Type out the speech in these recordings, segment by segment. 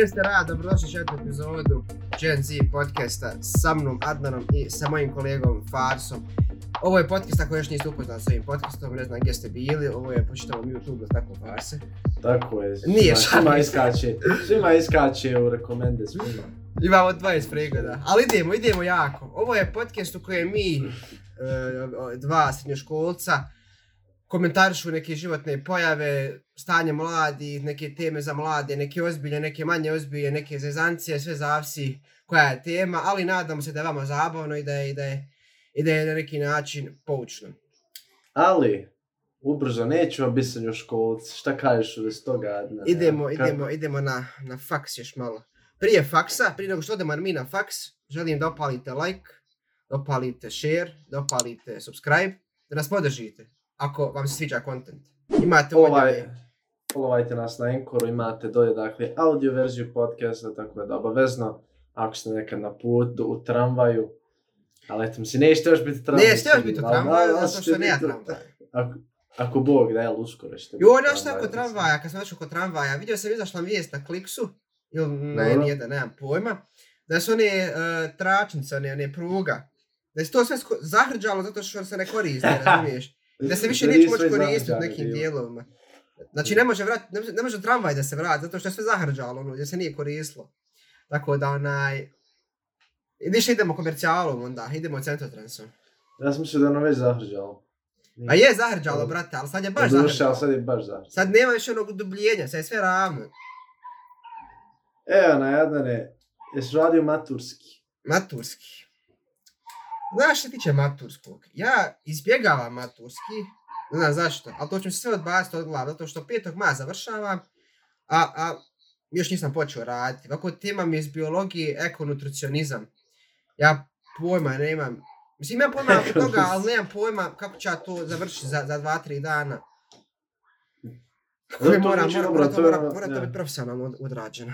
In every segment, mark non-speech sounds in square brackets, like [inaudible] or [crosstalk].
Jeste rad, dobrodošli u jednu epizodu Gen Z podcasta sa mnom Adnanom i sa mojim kolegom Farsom. Ovo je podcast ako još niste upoznali s ovim podcastom, ne znam gdje ste bili, ovo je počitamo YouTube, tako Farse. Tako je. Nije svima, svima iskače, svima iskače u rekomende svima. Imamo 20 pregoda, ali idemo, idemo jako. Ovo je podcast u kojem mi, e, dva srednjoškolca, komentarišu neke životne pojave, stanje mladi, neke teme za mlade, neke ozbilje, neke manje ozbilje, neke zezancije, sve zavisi koja je tema, ali nadamo se da je vama zabavno i da je, i da je, i da je na neki način poučno. Ali, ubrzo nećemo biti srednjoškolci. Šta kažeš u vezi toga? Adnan? Idemo, Kako- idemo, idemo na, na faks još malo. Prije faksa, prije nego što odemo mi na faks, želim da opalite like, da opalite share, da opalite subscribe, da nas podržite, ako vam se sviđa content. Imate Ovaj, followajte nas na Anchoru, imate dolje dakle audio verziju podcasta, tako da obavezno, ako ste nekad na putu, u tramvaju, ali eto, mislim, nećete još biti tramvaj. Ne, ste još biti u tramvaju, zato što nema biti- tramvaja. Ako, ako Bog da je, uskoro ćete Jo, biti nešto tramvaj, oko tramvaja, kad sam došao kod tramvaja, vidio sam izašla vijest na Kliksu, ili na Dobro. N1, nemam pojma, da su one uh, tračnice, one, one pruga, da se to sve zahrđalo zato što se ne koriste, [laughs] razumiješ? Da se više neće moći koristiti u nekim dijelovima. Znači ne može, vrat, ne, može, ne može tramvaj da se vrati zato što je sve zahrđalo, ono, gdje se nije koristilo. Tako da onaj... Više idemo komercijalom onda, idemo centrotransom. Ja sam mislio da ono već zahrđalo. A je zahrđalo, brate, ali sad je baš Doduše, zahrđalo. sad je baš zahrđalo. Sad nema više onog dubljenja, sad je sve ravno. Evo na Jadane, jesi radio maturski? Maturski. Znaš što tiče maturskog? Ja izbjegavam maturski, ne znam zašto, ali to ću se sve odbaciti od glava, zato što 5. maja završavam, a, a još nisam počeo raditi. Ovako tema mi je iz biologije ekonutricionizam. Ja pojma nemam, mislim imam pojma oko toga, ali nemam pojma kako ću ja to završiti za, za 2-3 dana. Koje to mora, zvuči mora, dobro, mora, to, to je mora, ono, mora to ja. biti profesionalno od- odrađeno.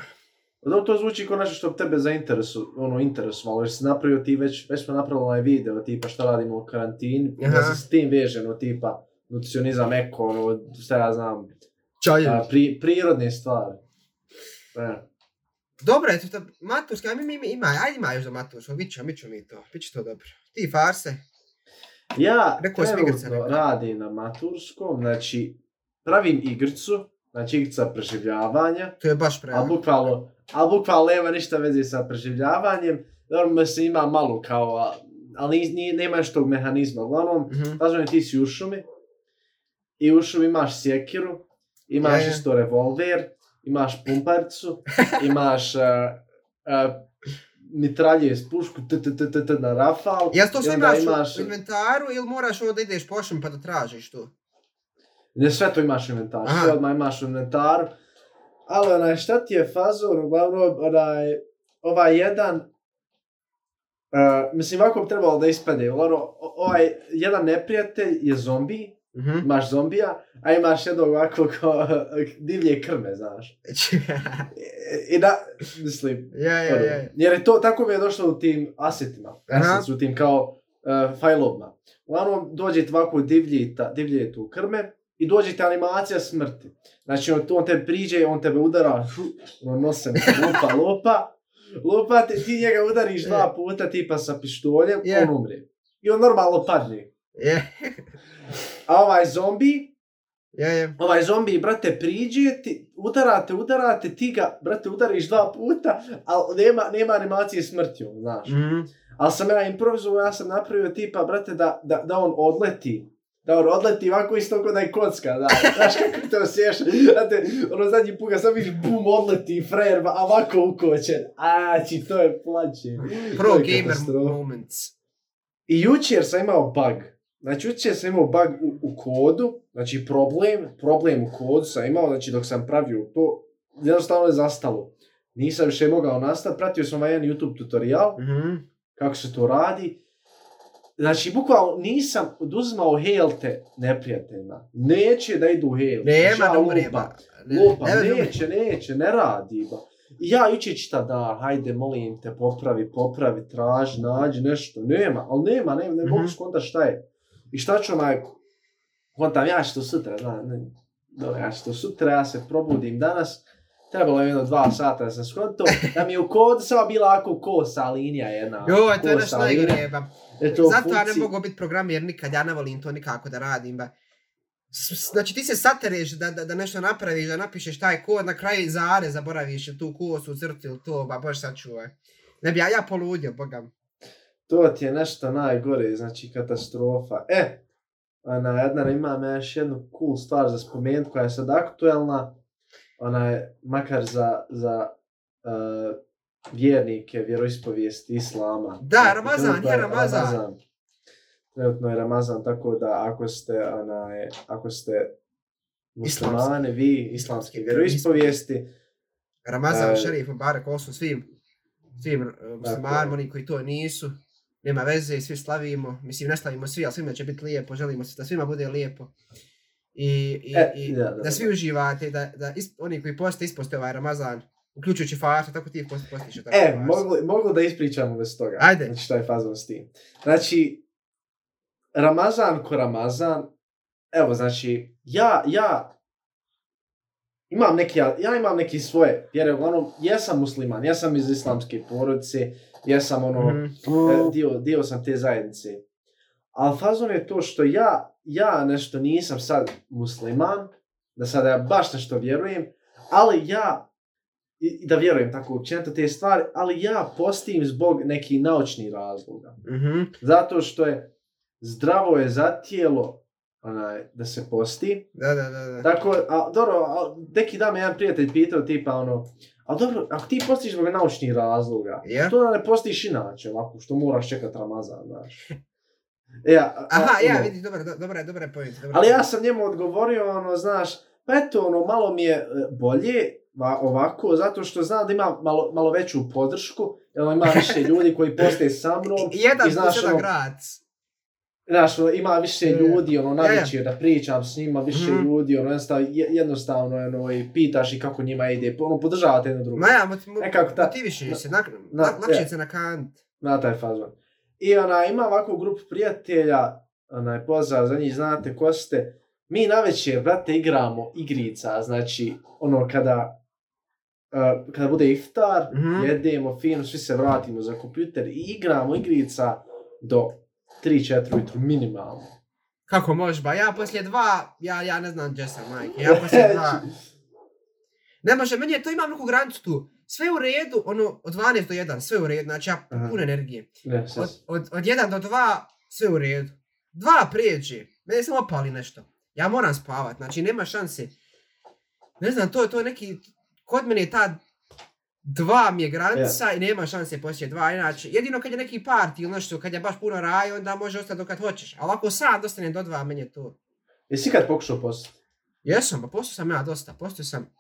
Da, to zvuči kao nešto što tebe zainteresu, ono, interesovalo, jer si napravio ti već, već smo napravili onaj video, tipa šta radimo u karantini, Aha. da se s tim vežemo, tipa, nutricionizam, eko, ono, šta ja znam, Čajevi. a, pri, prirodne stvari. E. Dobro je to, maturski, mi, mi, ima, ajde ima još za matursko, bit će, bit će mi to, bit će to dobro. Ti farse, Ja Rekao trenutno neka. radim na maturskom, znači, pravim igricu, znači igrica preživljavanja, to je baš A prejako. bukvalno, a bukvalno nema ništa veze sa preživljavanjem. Normalno se ima malo kao, a- ali ni, ni, nema još tog mehanizma. Uglavnom, Mhm. razumem ti si u šumi i u šumi imaš sjekiru, imaš Je, je. isto revolver, imaš pumparcu, [laughs] imaš uh, uh, mitralje s pušku, t, t, t, t, t, na rafal. Jel to sve onda imaš, u inventaru ili moraš onda ideš po šumi pa da tražiš to? Ne sve to imaš Aha. sve odmah imaš u inventaru. Ali onaj, šta ti je fazon, uglavnom, onaj, ovaj jedan, uh, mislim, ovako bi trebalo da ispade, ono, ovaj jedan neprijatelj je zombi, Mhm. imaš zombija, a imaš jednog ovako kao divlje krme, znaš. [laughs] I, i da, mislim, ja, ja, ono, ja. jer je to, tako mi je došlo u tim asetima, Aha. assets, u tim kao uh, fajlovima. Uglavnom, dođe ti ovako divlji, ta, divlje tu krme i dođe ti animacija smrti. Znači, on, on te priđe, on tebe udara, šu, ono, nosem, lupa, lupa, lupa, ti, ti njega udariš dva puta, tipa sa pištoljem, Je. on umre. I on normalno padne. Je, A ovaj zombi, ja, ja. ovaj zombi, brate, priđe, ti udarate, udarate, ti ga, brate, udariš dva puta, ali nema, nema animacije smrti, on, znaš. Mhm. Ali sam ja improvizovao, ja sam napravio tipa, brate, da, da, da on odleti. Da on odleti ovako isto kao da je kocka, da. Znaš kako to osješ? Znate, ono zadnji put sam viš, bum, odleti, frajer, a ovako ukočen. A, či, to je plaće. Pro je gamer moments. I jučer sam imao bug. Znači, jučer sam imao bug u, u kodu, znači problem, problem u kodu sam imao, znači dok sam pravio to, jednostavno je zastalo. Nisam više mogao nastaviti, pratio sam ovaj jedan YouTube tutorial, Mhm. kako se to radi. Znači, bukvalno nisam oduzimao helte neprijateljima. Neće da idu helte. Nema ja ba. Ne, Lupam, ne, ne, ne, neće, neće, ne radi, ba. I ja ići čita da, hajde, molim te, popravi, popravi, traži, nađi nešto. Nema, ali nema, nema, ne Mhm. mogu skonta šta je. I šta ću onaj, kontam, ja ću to sutra, znam, ne, dobro, ja ću to sutra, ja se probudim danas, trebalo je jedno dva sata da sam skonto, da mi je u kodu samo bila ako kosa linija jedna. Joj, to je nešto u Zato ja ne mogu biti programer nikad, ja ne volim to nikako da radim, ba. Znači ti se satereš da, da, da nešto napraviš, da napišeš taj kod, na kraju zare zaboraviš ili tu kosu, crtu ili to, ba bož sačuvaj. Ne bi ja, ja poludio, bogam. To ti je nešto najgore, znači katastrofa. E, ona jedna imam ja još jednu cool stvar za spomenut koja je sad aktuelna. Ona je makar za, za uh, vjernike, vjeroispovijesti Islama. Da, Ramazan, je Ramazan. Trenutno je Ramazan, tako da ako ste, onaj, ako ste muslimani, vi, Islamski vjeroispovijesti, Ramazan, E, šerif, Mubarak, ovo su svim, svim uh, muslimanima, oni koji to nisu. Nema veze, svi slavimo. Mislim, ne slavimo svi, ali svima će biti lijepo. Želimo se da svima bude lijepo. I, i, E, i da, da, da, svi da. uživate, da, da is, oni koji poste isposte ovaj Ramazan, uključujući farsu, tako ti post, postiš tako E, mogu, mogu da ispričamo bez toga. Ajde. Znači, šta je fazon s tim. Znači, Ramazan ko Ramazan, evo, znači, ja, ja, imam neki, ja imam neki svoje, jer uglavnom, jesam musliman, ja sam iz islamske porodice, jesam ono, e, dio, dio sam te zajednice. Ali fazon je to što ja, ja nešto nisam sad musliman, da sada ja baš nešto vjerujem, ali ja, i, i da vjerujem tako općenito te stvari, ali ja postim zbog nekih naučnih razloga. Mhm. Zato što je zdravo je za tijelo onaj, da se posti. Da, da, da, da. Tako, a dobro, a, neki dan me jedan prijatelj pitao tipa ono, a dobro, ako ti postiš zbog naučnih razloga, Ja? to ne postiš inače, ovako, što moraš čekat Ramazan, znaš. E, a, a, Aha, ja, ono, vidi, dobra, do- dobra, je- dobra je point. Dobra Ali ja sam njemu odgovorio, ono, znaš, pa eto, ono, malo mi je e, bolje va, ovako, zato što znam da ima malo, malo veću podršku, jer ima više [laughs] ljudi koji poste sa mnom, I jedan i znaš, jedan ono, grad. Znaš, ono, ima više Je. ljudi, ono, navečer da pričam s njima, više Mhm. ljudi, ono, jednostavno, je- jednostavno, ono, i pitaš i kako njima ide, ono, podržavate jedno drugo. Ma ja, mot, mo, Nekako ta- motiviši se, na- na, lakše je. se na kant. Na taj fazon. I ona, ima ovakvu grupu prijatelja, onaj, pozdrav za njih, znate ko ste, mi na večer, brate, igramo igrica, znači, ono, kada, uh, kada bude iftar, Mhm. jedemo fino, svi se vratimo za kompjuter i igramo igrica do 3-4 ujutru minimalno. Kako možeš ba? Ja poslije dva, ja, ja ne znam gdje sam, majke. Ja poslije [laughs] dva. Ne može, meni je to imam neku granicu tu. Sve u redu, ono, od 12 do 1, sve u redu, znači ja puno energije. Ne, sve, Od, od, od 1 do 2, sve u redu. Dva prijeđe, mene samo opali nešto. Ja moram spavat, znači nema šanse. Ne znam, to, je- to je neki, kod mene je ta dva mi je granica i nema šanse poslije dva, inače, jedino kad je neki party ili nešto, kad je baš puno raj, onda može ostati dok kad hoćeš. A ovako sam dostanem do dva, meni je to. Jesi kad pokušao postati? Jesam, pa postao sam ja dosta, postao sam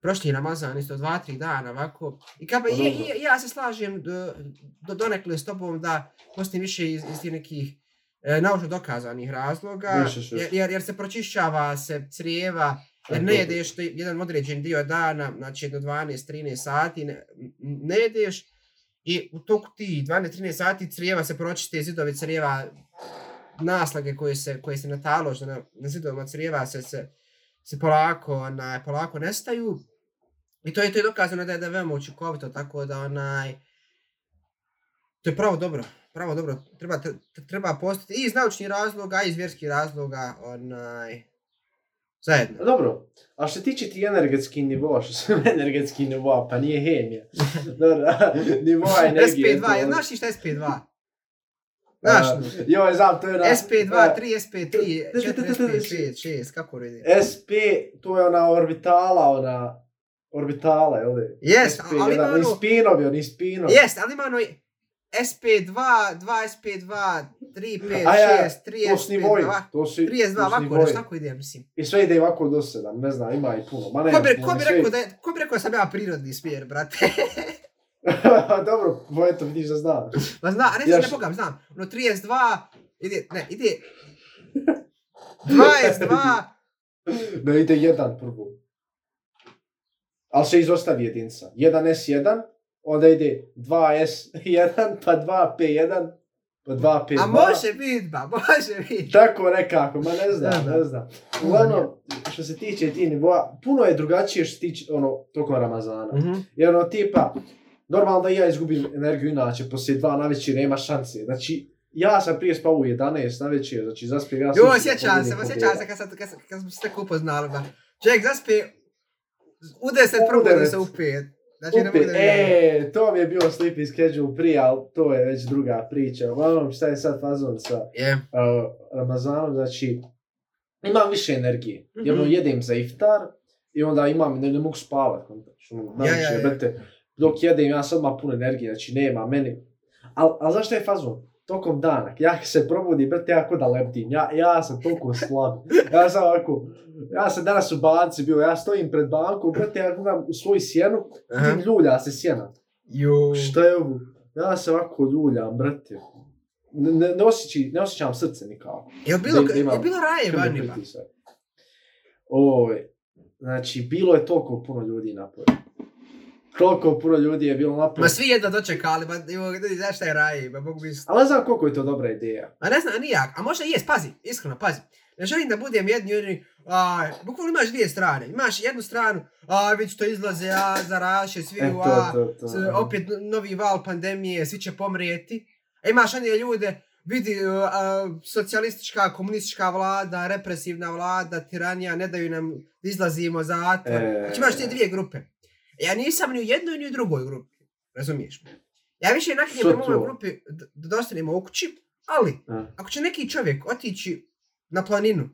prošli Ramazan, isto dva, tri dana ovako. I kao, Pa i, dobro. i, ja se slažem do, do, donekle s tobom da postim više iz, iz tih nekih e, naučno dokazanih razloga, Više, više. jer, jer, jer se pročišćava se crijeva, jer E, ne dobro. jedeš to jedan određen dio dana, znači do 12-13 sati, ne, ne jedeš i u toku ti 12-13 sati crijeva se pročiste, zidovi crijeva, naslage koje se, koje se natalože na, na zidovima crijeva se, se, se polako, onaj, polako nestaju. I to je to je dokazano da je, da je veoma učinkovito, tako da onaj, to je pravo dobro, pravo dobro. Treba, tre- treba postati i iz naučnih razloga, i iz vjerskih razloga, onaj, zajedno. Dobro, a što tiče ti energetskih nivoa, što su [laughs] energetski nivoa, pa nije hemija. Dobro, [laughs] nivoa energije. SP2, to- jel znaš ti šta je SP2? Znaš, A, Joj, znam, to je ona... SP2, a, 3, SP3, 4, SP, 5, 6, kako ide? SP, to je ona orbitala, ona... Orbitala, jel da? Jest, SP1, ali ima ono- spinovi, oni spinovi. Jest, ali ima ono SP2, 2 SP2, 3, 5, A ja, 6, 3 To su nivoji, SP2, to su, 32, to su ovako, nivoji. nešto tako ide, mislim. I sve ide ovako do sedam, ne znam, ima i puno. Ma ne, Ko bi, ko bi sve- rekao da je, ko bi rekao da sam ja prirodni smjer, brate? [laughs] Dobro, bo eto, vidiš da znaš. Pa zna, a ne znam, ne š- pogam, znam. Ono 32, ide, ne, ide 22, [laughs] Ne ide jedan prvo. Ali se izostavi jedinca. 1S1, onda ide 2S1, pa 2P1, pa 2P2. a može bit, ba, može bit. Tako nekako, ma ne znam, ne znam. Uglavnom, što se tiče ti nivoa, puno je drugačije što se tiče, ono, tokom Ramazana. Mhm. Jer ono, tipa, normalno da ja izgubim energiju inače, poslije dva navečer nema šanse. Znači, ja sam prije spao u 11 navečer, znači zaspijem ja Jo, sutra sjećam se, sjećam se kad, sam, kad, sam- kad smo se tek upoznali, ba. Čovjek zaspe u 10 U probudi devet. se u 5. Znači, ne mogu da e, to mi je bio sleepy schedule prije, ali to je već druga priča. Uglavnom, šta je sad fazon sa Je. uh, Ramazanom, znači, imam više energije. Jer ono, jedem za iftar i onda imam, ne, ne mogu spavat. kontač, Ono, Ja, navečer, ja, ja. brate, dok jedem, ja sam imam puno energije, znači nema meni. Al, al zašto je fazon? Tokom dana, ja se probudim, brate, ja da leptim, ja, ja sam toliko slab. Ja sam ovako, ja sam danas u banci bio, ja stojim pred bankom, brate, ja gledam u svoju sjenu, vidim ljulja se sjena. Jo. Šta je ovo? Ja se ovako ljuljam, brate. Ne, ne, ne, osjeći, ne osjećam srce nikako. Je bilo, Da ima- je bilo raje Krvni vani, ba? pritisak. Oj, znači, bilo je toliko puno ljudi napolje. Toliko puno ljudi je bilo napolje. Ma svi jedva dočekali, evo, ljudi, znaš šta je raje, ba, mogu misliti. Ali znam koliko je to dobra ideja. A ne znam, ni ja, a možda i jest, pazi, iskreno, pazi. Ne želim da budem jedni jedni, a, bukvalno imaš dvije strane. Imaš jednu stranu, a već to izlaze, a zaraše, svi, E, a, to, to, to. s- opet novi val pandemije, svi će pomrijeti. A imaš one ljude, vidi, uh, uh, socijalistička, komunistička vlada, represivna vlada, tiranija, ne daju nam izlazimo zatvor. E. Znači imaš te dvije grupe. Ja nisam ni u jednoj ni u drugoj grupi, razumiješ me? Ja više nakon Što prema ovoj grupi da dostanemo u kući, ali A, ako će neki čovjek otići na planinu,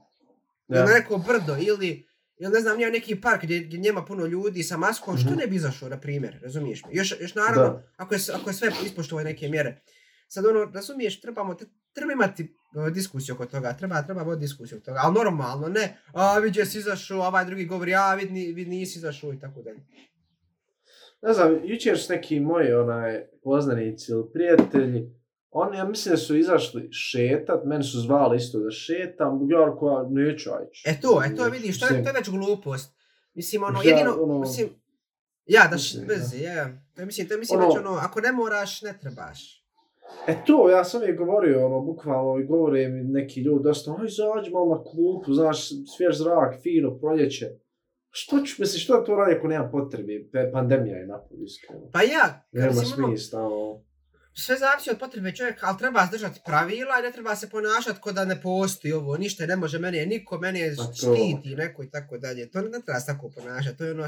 Ja. na neko brdo, ili, ili ne znam, nije neki park gdje, gdje nema puno ljudi sa maskom, što Mhm. ne bi izašao, na primjer, razumiješ me? Još, još naravno, Da. ako je, ako je sve ispoštovao neke mjere. Sad ono, razumiješ, trebamo, te- treba imati uh, diskusiju oko toga, treba, treba voditi diskusiju oko toga, ali normalno, ne, a vidio si izašao, ovaj drugi govori, a vid, ni, vid nisi izašao i tako dalje. Ne znam, jučer su neki moji onaj, poznanici ili prijatelji, oni, ja mislim da su izašli šetat, meni su zvali isto da šetam, ja ja neću ajći. E to, e to vidiš, to je, to je već glupost. Mislim, ono, Ja, jedino, ono- mislim, ja, da š, Mislim, vezi, ja, ja. To je, mislim, to je, mislim, Ono- već ono, ako ne moraš, ne trebaš. E to, ja sam je govorio, ono, bukvalno, i govore mi neki ljudi dosta, aj, izađi malo na klupu, znaš, svjež zrak, fino, proljeće. Što ću, mislim, što to radi ako nema potrebe, Pe- pandemija je napolju, iskreno. Pa ja, Nema smisla, ono. sve zavisi od potrebe čovjeka, ali treba zdržati pravila i ne treba se ponašati ko da ne postoji ovo, ništa ne može, meni je niko, meni je Pa štiti neko i tako dalje. To ne treba se tako ponašati, to je ono,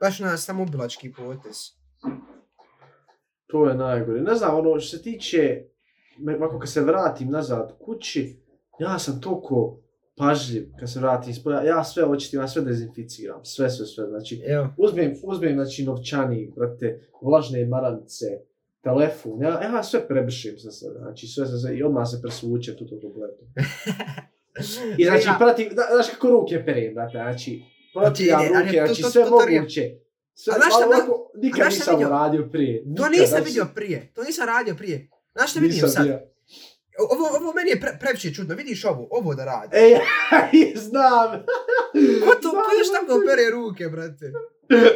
baš na samoubilački potez. To je najgore. Ne znam, ono, što se tiče, ovako kad se vratim nazad kući, ja sam toliko pažljiv kad se vratim iz polja, ja sve očitim, ja sve dezinficiram, sve, sve, sve, znači, Evo, uzmem, uzmem, znači, novčanik, brate, vlažne maramice, telefon, ja, ja sve prebršim sa sebe, znači, sve, sve, sve, i odmah se presvučem tu to kompletu. [laughs] I znači, Ja. pratim, da, znaš kako ruke perim, brate, znači, Znači, pratim ali ruke, to- znači, to- sve to- to moguće. Sve, A znaš šta- ovako, nikad nisam vidio? uradio prije. to nikad, nisam znači, vidio prije, to nisam radio prije. Znaš šta vidim sad? bio. Ovo, ovo meni je pre, previše čudno, vidiš ovo, ovo da radi. [laughs] Ej, znam. Ko to, Znam, ko još tako pere ruke, brate?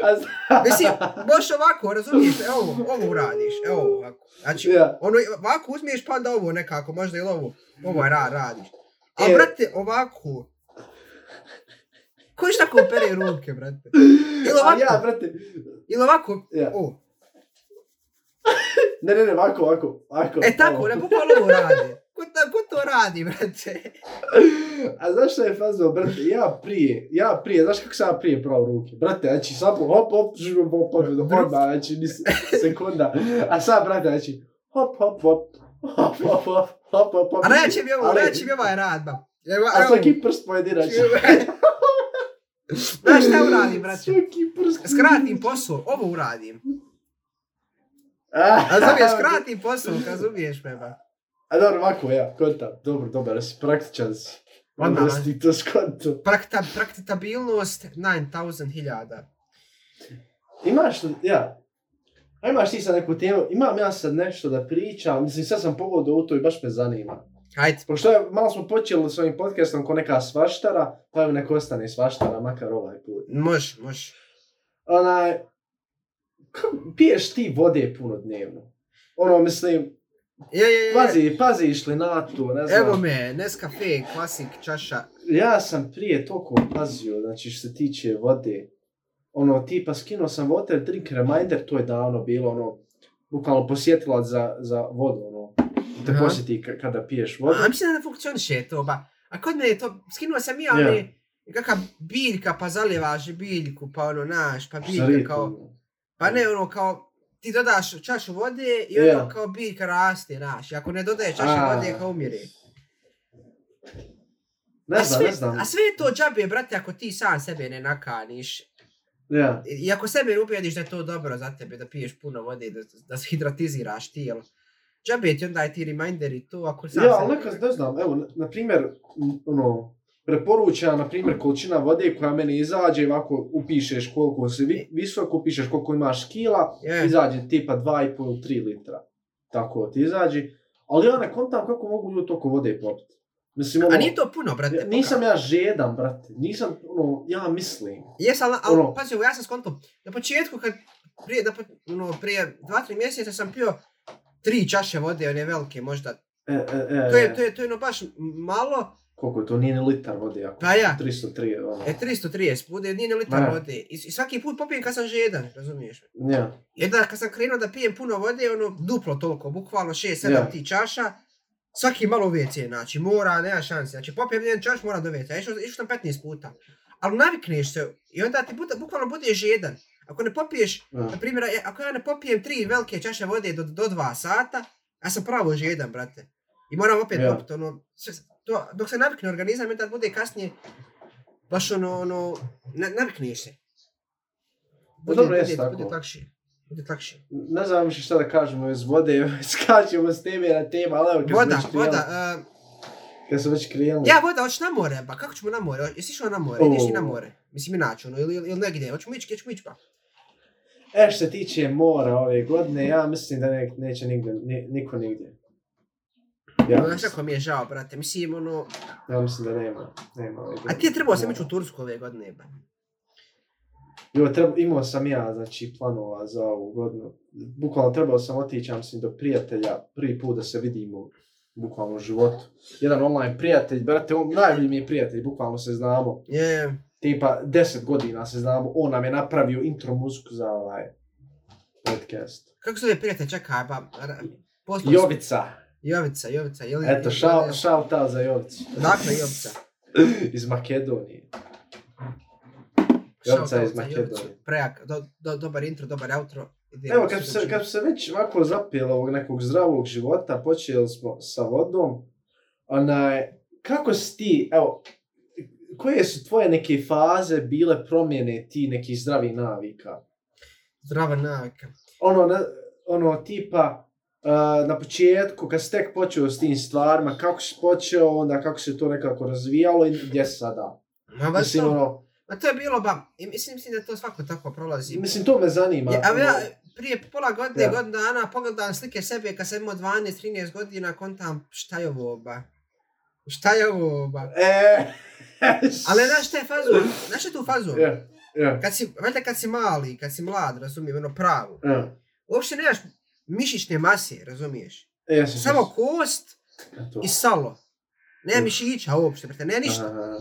A znam. Mislim, možeš ovako, razumiješ, evo, ovo uradiš, evo ovako. Znači, Ja. ono, ovako uzmiješ pa onda ovo nekako, možda ili ovo, ovo je ra, radiš. A E. brate, ovako, ko još tako pere ruke, brate? Ili A ja, ovako, brate, ili ovako, Ja. o. ne, ne, ne, ovako, ovako, ovako. E tako, ovo. ne, bukvalno ovo radi. Ko, ta, ko to radi, brate? [laughs] A znaš šta je fazo, brate, ja prije, ja prije, znaš kako sam ja prije prao ruke? Brate, znači, samo hop, hop, žugo, hop, hop, hop, hop, znači, ni se- sekunda. A sad, brate, znači, hop, hop, hop, hop, hop, hop, hop, hop, hop. A neće mi ovo, neće mi ovaj rad, ba. Evo, A svaki prst pojedinačno. [laughs] Znaš šta uradim, brate? Svaki prst. Skratim posao, ovo uradim. A, [laughs] Razumiješ, skratim posao, razumiješ me, ba. A dobro, ovako, ja, kontam. Dobro, dobar, si praktičan si. Onda si ti to skonto. Prakta, praktitabilnost 9000 hiljada. Imaš, ja, a imaš ti sad neku temu, imam ja sad nešto da pričam, mislim sad sam pogodio u to i baš me zanima. Hajde. Pošto je, malo smo počeli s ovim podcastom ko neka svaštara, pa evo nek ostane svaštara, makar ovaj put. Može, može. Onaj, piješ ti vode puno dnevno? Ono, mislim, Je, je, je. Pazi, pazi išli na to, ne znam. Evo me, Nescafe, klasik, čaša. Ja sam prije toliko pazio, znači što se tiče vode. Ono, tipa skinuo sam water drink reminder, to je davno bilo, ono, bukvalno posjetilac za, za vodu, ono. Te Aha. posjeti ka- kada piješ vodu. A mislim da ne funkcioniše to, ba. A kod mene je to, skinuo sam ja, ali, kakva biljka, pa zalijevaš biljku, pa ono, naš, pa Šta biljka kao, ono? Pa ne, ono, kao, ti dodaš čašu vode i Ja. ono kao biljka raste, naš. I ako ne dodaješ čašu A. vode, kao umire. Ne znam, sve, ne znam. A sve je to džabe, brate, ako ti sam sebe ne nakaniš. Ja. I i ako sebe ubijediš da je to dobro za tebe, da piješ puno vode, da, da se hidratiziraš tijelo. Džabe ti onda je ti reminder i to, ako sam Ja, sebe- ali nekad ne znam, evo, na, primjer, ono, preporučena, na primjer, količina vode koja meni izađe, ovako upišeš koliko si vi, visoko, upišeš koliko imaš kila, Je. izađe tipa 2,5-3 litra. Tako ti izađe. Ali ja ne kontam kako mogu ljudi toliko vode popiti. Mislim, ono, A nije to puno, brate. nisam ja žedan, brate. Nisam, ono, ja mislim. Jes, ali, ali Ono- pazi, ja sam skonto, na početku kad, prije, na, po- ono, prije dva, tri mjeseca sam pio tri čaše vode, one velike možda. E, e, e, To je, to je, to je ono baš malo, Koliko je to, nije ni litar vode, ako. pa ja, 303, ono. e 330 bude, nije ni litar Ma. vode. I, I svaki put popijem kad sam žedan, razumiješ? Ja. Jedna kad sam krenuo da pijem puno vode, ono duplo toliko, bukvalno 6-7 Ja. ti čaša, svaki malo WC, znači mora, nema šanse. Znači popijem jedan čaš, mora do WC, išao, išao sam 15 puta. Ali navikneš se i onda ti buta, bukvalno budeš žedan. Ako ne popiješ, ja. na primjer, ja- ako ja ne popijem tri velike čaše vode do, do dva sata, ja sam pravo žedan, brate. I moram opet Ja. popiti, ono, sve- to, dok se navikne organizam, tad bude kasnije, baš ono, ono, na, navikneš se. Bude, dobro, bude, tako. bude lakše. Bude lakše. Ne znam više šta da kažemo iz vode, [laughs] skačemo s teme na tema, ali evo kad smo Voda, već krenuli. voda. Uh, Kad smo već krenuli. ja, voda, hoćeš na more, ba, kako ćemo na more? Jesi išao na more? Ideš i na more? Mislim, inače, ono, ili, ili, ili negdje. Hoćemo ići, gdje ćemo ići, pa? E, što se tiče mora ove godine, ja mislim da ne, neće nigde, ni, niko nigdje. Ja, Znaš kako mi je žao, brate. Mislim, ono... ja mislim da nema. nema ove A ti je trebao sam ići u Tursku ove godine, ba. Jo, treba, imao sam ja, znači, planova za ovu godinu. Bukvalno trebao sam otići, ja mislim, do prijatelja, prvi put da se vidimo, bukvalno u životu. Jedan online prijatelj, brate, on najbolji mi je prijatelj, bukvalno se znamo. Je, tipa 10 godina se znamo, on nam je napravio intro muziku za ovaj podcast. kako se zove prijatelj, čekaj, ba. sam- Jovica. Jovica, Jovica. Je li, Eto, shout, shout out za Jovicu. Dakle, Jovica. Iz Makedonije. Jovica iz Makedonije. Prejak, do, do, dobar intro, dobar outro. Evo, kad se kad se već ovako zapijelo ovog nekog zdravog života, počeli smo sa vodom, onaj, kako si ti, evo, koje su tvoje neke faze bile promjene ti nekih zdravih navika? Zdrava navika. ono, ne, ono tipa uh, na početku kad si tek počeo s tim stvarima, kako si počeo, onda kako se to nekako razvijalo i gdje si sada. Ma, ba, Mislim, to, ono, ma to je bilo, ba, i mislim, mislim da to svako tako prolazi. mislim, to me zanima. Ja, ja ono, prije pola godine, Ja. godinu dana, pogledam slike sebe kad sam imao 12-13 godina, kontam šta je ovo, ba. Šta je ovo, ba. E, [laughs] Ali znaš šta je fazu? Znaš šta je tu fazu? Ja, ja, Kad si, valjda kad si mali, kad si mlad, razumijem, ono pravo. ja. Uopšte nemaš mišićne mase, razumiješ? E, sam Samo kost Eto. i salo. Nema Mm. mišića uopšte, brate, ne ništa. Aha,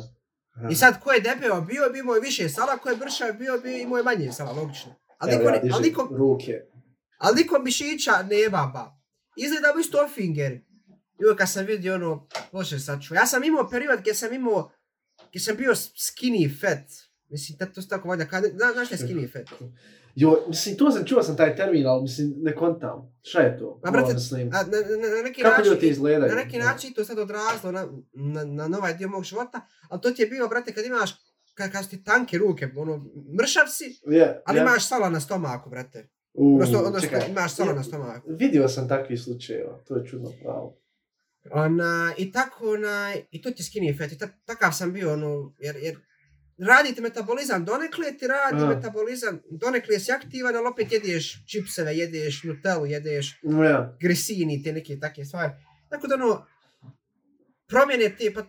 aha. I sad ko je debeo bio, bi imao više sala, ko je bršav bio, bi imao je manje sala, logično. Ali Evo niko, ja ne- ali niko, ruke. ali niko mišića nema, ba. Izgleda mu isto finger. I kad sam vidio ono, bože sad ću. Ja sam imao period gdje sam imao, gdje sam bio skinny fat. Mislim, to se tako valjda, kada, zna, znaš šta je skinny fat? [laughs] Jo, mislim, to sam čuo sam taj termin, ali mislim, ne kontam. Šta je to? Ma, brate, Ono, mislim, A, na, na, na neki kako način, ljudi izgledaju? na neki način to sad odrazlo na, na, na, na ovaj dio mog života, ali to ti je bilo, brate, kad imaš, kad, kad su ti tanke ruke, ono, mršav si, Je, ali je. imaš sala na stomaku, brate. U, Odnosno, odnosno čekaj. imaš sala Ja- na stomaku. Vidio sam takvih slučajeva, to je čudno pravo. Ona, I tako, ona, i to ti skinny fat, i ta, takav sam bio, ono, jer, jer radi ti metabolizam, donekle ti radi A. metabolizam, donekle si aktivan, ali opet jedeš čipseve, jedeš nutellu, jedeš ja, grisini, te neke takve stvari. Tako da ono, promjene te, pa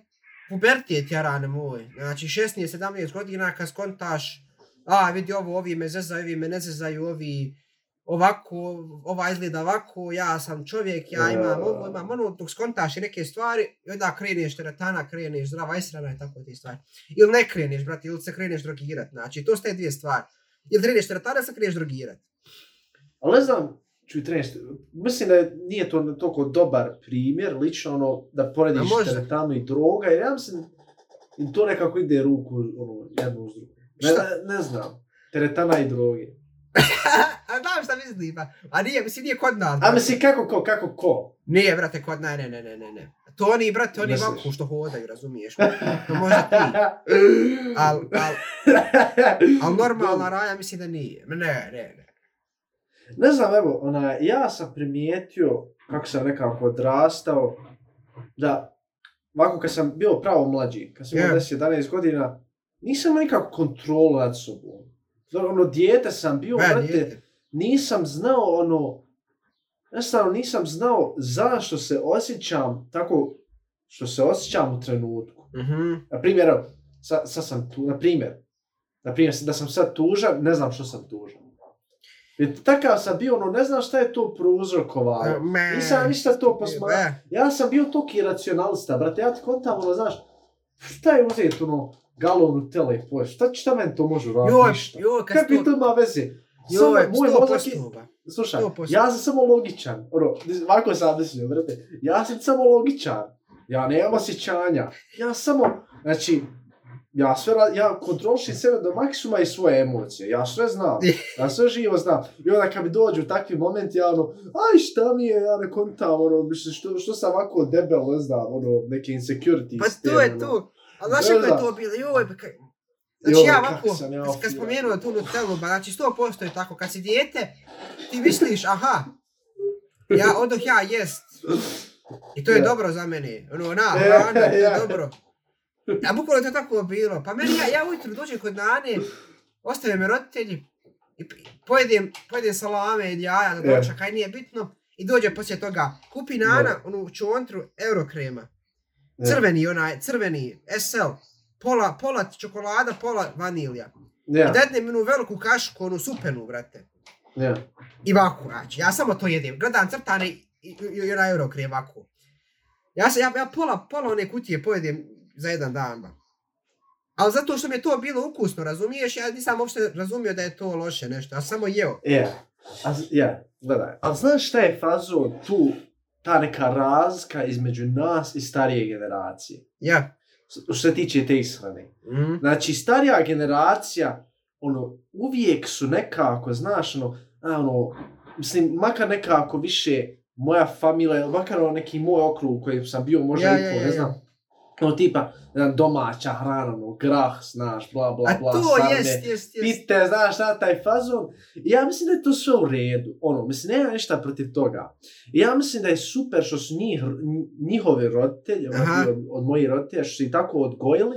pubertijet ja rane moj. Znači 16-17 godina kad skontaš, a vidi ovo, ovi me zezaju, ovi me ne zezaju, ovi ovako, ova izgleda ovako, ja sam čovjek, ja imam ovo, imam ono, dok skontaš i neke stvari, i onda kreneš teretana, kreneš zdrava israna i tako te stvari. Ili ne kreneš, brate, ili se kreneš drogirat, znači, to su te dvije stvari. Ili kreneš teretana, se kreneš drogirat. Ali ne znam, čuj, trener, mislim da je- nije to toliko dobar primjer, lično ono, da porediš teretanu i droga, jer ja mislim, i to nekako ide ruku, ono, jedno uz drugu. Ne, ne, ne znam, teretana i droge. [laughs] Znam šta misli, pa. A nije, mislim, nije kod nas. A mislim, kako ko, kako ko? Nije, brate, kod ne, ne, ne, ne, ne, ne. To oni, brate, oni ovako što hodaju, razumiješ? To možda ti. [laughs] Al, al, al normalna raja mislim da nije. Ne, ne, ne. Ne znam, evo, ona, ja sam primijetio, kako sam nekako odrastao, da, ovako kad sam bio pravo mlađi, kad sam imao Yeah. 10-11 godina, nisam nikakvu kontrolu nad sobom. Znači, Ono, dijete sam bio, Ne, brate, nije. Nisam znao ono, jednostavno nisam znao zašto se osjećam tako što se osjećam u trenutku. Mhm. Na primjer, sad, sad sam tu, na primjer, na primjer, da sam sad tužan, ne znam što sam tužan. Jer takav sam bio, ono, ne znam šta je to prouzrokovalo. Me- Nisam ništa to posmatrao. E, Ja sam bio toki racionalista, brate, ja ti kontam, ono, znaš, šta je uzeti, ono, galon Nutelle i poješ, šta, šta meni to može uraditi, Joj, ništa. joj, kad Kakvi sto... to ima veze? Samo Joj, moj sto mozak je, slušaj, 100%. ja sam samo logičan, ono, ovako sam mislio, brate, ja sam samo logičan, ja nemam osjećanja, ja samo, znači, ja sve, ja kontrolišim sebe do maksimuma i svoje emocije, ja sve znam, [laughs] ja sve živo znam, i onda kad mi dođu takvi momenti, ja ono, aj šta mi je, ja ne kontam, ono, što, što sam ovako debel, ne znam, ono, neke insecurity. Pa to je to. A znaš kako je to bilo? Joj, pa. Znači Joj, ja ovako, sam ja kad, spomenuo tu Nutellu, ba, znači 100% je tako, kad si dijete, ti misliš, aha, ja odoh ja jest. I to je Ja. dobro za mene. Ono, na, Ja, hrana, to je ja. dobro. A bukvalno je to tako bilo. Pa meni, ja, ja ujutro dođem kod nane, ostave me roditelji, i pojedem, pojedem salame i jaja za Ja. dočak, kaj nije bitno, i dođe poslije toga, kupi nana, onu čontru, eurokrema, crveni onaj, crveni, SL, pola, pola čokolada, pola vanilja. Ja, I dadne mi onu veliku kašku, onu supenu, brate. ja. I ovako, znači, ja samo to jedem. Gledam crtane i, i, i onaj eurokrem ovako. Ja, se, ja, ja pola, pola one kutije pojedem za jedan dan, ba. Ali zato što mi je to bilo ukusno, razumiješ, ja nisam uopšte razumio da je to loše nešto, ja sam samo jeo. Ja, a, z- ja, gledaj. A znaš šta je fazo tu, ta neka razlika između nas i starije generacije? Ja. Što se tiče te ishrane. Mm. Znači, starija generacija, ono, uvijek su nekako, znaš, ono, ono, mislim, makar nekako više moja familija, ili makar ono neki moj okrug u kojem sam bio, možda Ja, i ja, ja, ne ja. znam, ono tipa, domaća hrana, ono, grah, znaš, bla, bla, A bla, to sarme, jest, jest, jest. pite, znaš šta, taj fazon. I ja mislim da je to sve u redu. Ono, mislim, nema ništa protiv toga. I ja mislim da je super što su njih, njihovi roditelji, ono, od, od mojih roditelja, što su ih tako odgojili,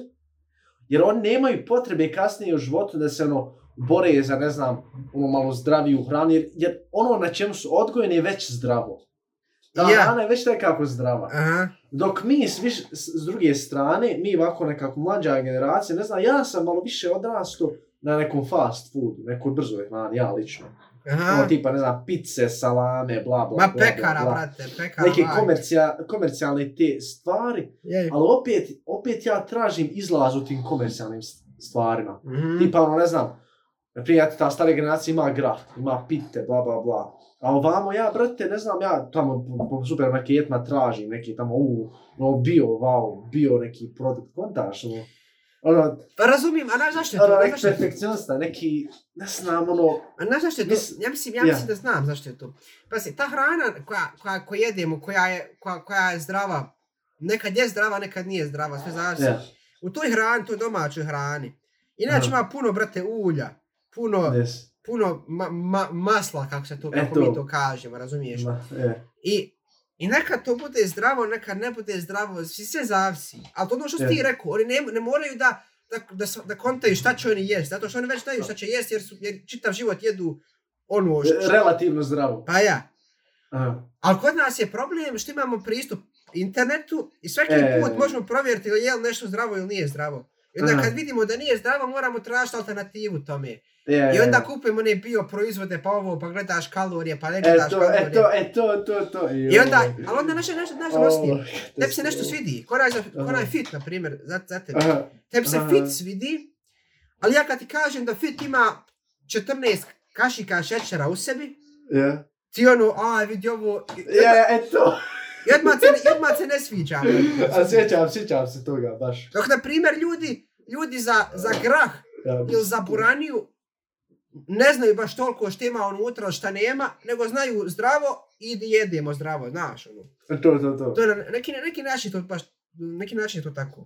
jer oni nemaju potrebe kasnije u životu da se ono, bore za, ne znam, ono malo zdraviju hranu, jer, jer ono na čemu su odgojeni je već zdravo. Ta Ja. hrana je već nekako zdrava. Aha. Dok mi s, viš, s, druge strane, mi ovako nekako mlađa generacija, ne znam, ja sam malo više odrastao na nekom fast foodu, nekoj brzoj hrani, ja lično. Aha. Ono tipa, ne znam, pice, salame, bla, bla, Ma bla, pekara, bla, brate, pekara. Neke komercija, komercijalne te stvari, Je. ali opet, opet ja tražim izlaz u tim komercijalnim stvarima. Mhm. Tipa, ono, ne znam, na primjer, ta stara generacija ima grah, ima pite, bla, bla, bla. A ovamo ja, brate, ne znam, ja tamo po, po supermarketima tražim neki tamo, u, no, bio, wow, bio neki produkt, kontaš, ono, ono, Pa razumijem, a znaš zašto je to? ono, neki perfekcionista, neki, ne znam, ono, A znaš zašto je to? Mis- Ja mislim, ja ja. mislim da znam zašto je to. Pazi, ta hrana koja, koja, koju jedemo, koja je, koja, koja je zdrava, nekad je zdrava, nekad nije zdrava, sve zavisi. ja, U toj hrani, toj domaćoj hrani. Inače ima puno, brate, ulja, puno, yes, puno ma, ma, masla, kako se to, kako Eto. mi to kažemo, razumiješ? ma, je, I, I nekad to bude zdravo, nekad ne bude zdravo, svi sve zavisi. Ali to ono što Je. ti rekao, oni ne, ne moraju da, da, da, da kontaju šta će oni jest, zato što oni već znaju šta će jest, jer, su, jer čitav život jedu ono što... što- relativno zdravo. Pa ja. Aha. Ali kod nas je problem što imamo pristup internetu i svaki E. put možemo provjeriti je li nešto zdravo ili nije zdravo. I onda Aha. kad vidimo da nije zdravo, moramo tražiti alternativu tome. Je, I onda je. kupimo one bio proizvode, pa ovo, pa gledaš kalorije, pa ne E gledaš to, kalorije. e to, e to, to, to. I onda, ali onda nešto, nešto, nešto nosnije. [laughs] Tebi se nešto svidi. svidi, ko onaj, za- ko onaj Aha. fit, na primjer, za, za tebe. Aha, Tebi se Aha. fit svidi, ali ja kad ti kažem da fit ima 14 kašika šećera u sebi, je. ti ono, aj vidi ovo, Je, e to. i odmah se, odmah se ne sviđa. [laughs] A sjećam, sjećam se toga, baš. Dok, na primjer, ljudi, ljudi za, za grah Ja, ili za buraniju ne znaju baš toliko što ima unutra, šta nema, nego znaju zdravo i jedemo zdravo, znaš, ono. To, to, to. To je na neki, neki način to baš, neki način je to tako.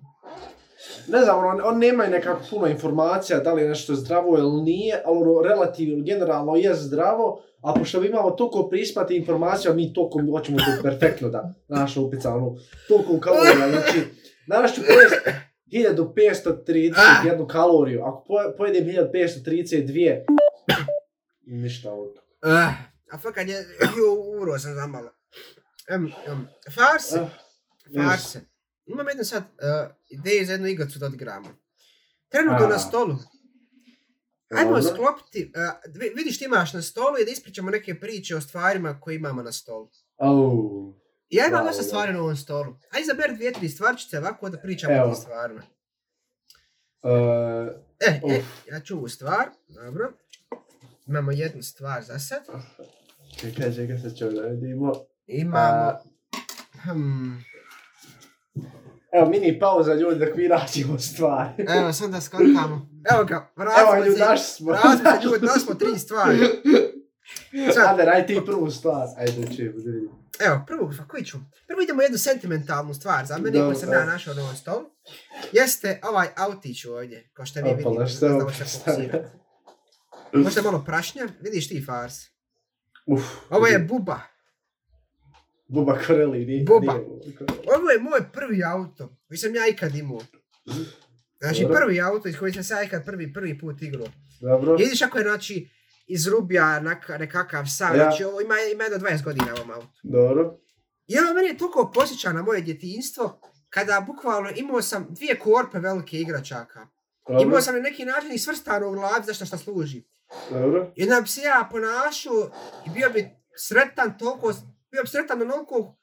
Ne znam, on, on nemaju nekako puno informacija da li je nešto zdravo ili nije, ali ono relativno, generalno je zdravo, a pošto mi imamo toliko prispati informacija, mi toliko hoćemo to perfektno da naša upica, ono, toliko kalorija, znači, danas ću pojesti 1531 kaloriju, ako po- pojedem 1532, [clears throat] ništa od toga. Uh, a fakat je, jo, uro sam za malo. Um, um, farse, Ah, farse. Imam jednu sad uh, ideju za jednu igricu da odigramo. Trenutno A. na stolu. Ajmo Dobro. sklopiti, uh, vi- vidiš ti imaš na stolu i da ispričamo neke priče o stvarima koje imamo na stolu. Au. Ja imam dosta stvari na ovom stolu. Ajde izaberi dvije, tri stvarčice ovako da pričamo o Evo. tim stvarima. Uh, E, e, Uf. ja ću ovu stvar, dobro. Imamo jednu stvar za sad. čekaj, čekaj, sad ćemo da vidimo. Imamo... A, Hmm, Evo, mini pauza ljudi dok mi radimo stvari. [laughs] evo, sad da skontamo. Evo ga, Evo, vratimo ljudi, se. naš smo. Vratimo se [laughs] ljudi, smo tri stvari. [laughs] Sad, raj ti prvu stvar. Ajde, da vidimo. evo, prvo, pa koji ću? Prvo idemo jednu sentimentalnu stvar za mene, koju sam ja našao na stolu. Jeste ovaj autić ovdje, kao što vi Opala, vidite. Ne šta je znamo Šta fokusirati. Možda malo prašnja, vidiš ti fars. Uf. Ovo je buba. Buba Koreli, nije. Buba. Ovo je moj prvi auto koji sam ja ikad imao. Znači Dobro. prvi auto iz koji sam se ja ikad prvi, prvi put igrao. Dobro. Vidiš ako je znači iz Rubija naka- nekakav sam, Ja. znači ovo ima, ima jedno 20 godina ovom autu. Dobro. I ovo meni je toliko posjeća na moje djetinjstvo, kada bukvalno imao sam dvije korpe velike igračaka. Dobro. Imao sam na neki način i svrstano u glavi za što šta služi. Dobro. I onda bi se ja ponašao i bio bi sretan toliko, bio bi sretan onoliko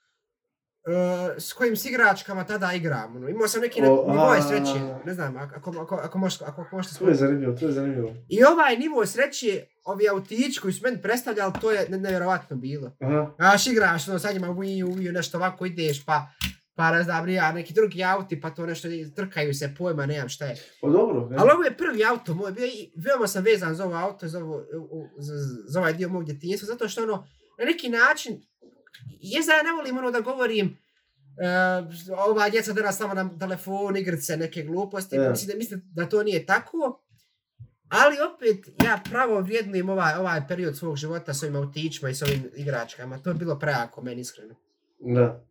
s kojim s igračkama tada igram. Ono. Imao sam neki O, o, nivo a. sreće, ne znam, ako, ako, ako, možeš, ako, ako možete To je zanimljivo, to je zanimljivo. I ovaj nivo sreće, ovi autići koji su meni predstavljali, to je ne- nevjerovatno bilo. Aha. Znaš, igraš, ono, sad ima Wii U, Wii U, nešto ovako ideš, pa, pa ne znam, ja, neki drugi auti, pa to nešto trkaju se, pojma, nemam šta je. Pa dobro. ne? Ali ovo je prvi auto moj, bio i veoma sam vezan za ovo auto, za, ovo, za, za ovaj dio mog djetinjstva, zato što ono, na neki način, je da ja ne volim ono da govorim, Uh, ova djeca danas samo na telefon, igrice, neke gluposti, Ja. mislim, da, mislim da to nije tako. Ali opet, ja pravo vrijednujem ovaj, ovaj period svog života s ovim autićima i s ovim igračkama. To je bilo prejako meni, iskreno. Da.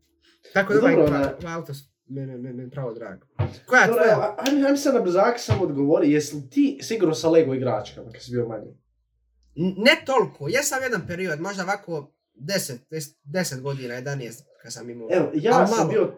Tako da ovaj, ovaj, ovaj auto s- meni me, pravo drago. Koja Dobro, tvoja? ajme, ajme sad na brzak samo odgovori, jesi li ti sigurno sa Lego igračkama kad si bio manji? Ne toliko, jesam jedan period, možda ovako 10, 10, 10 godina, 11 kad sam imao. Evo, ja Ali sam malo. bio,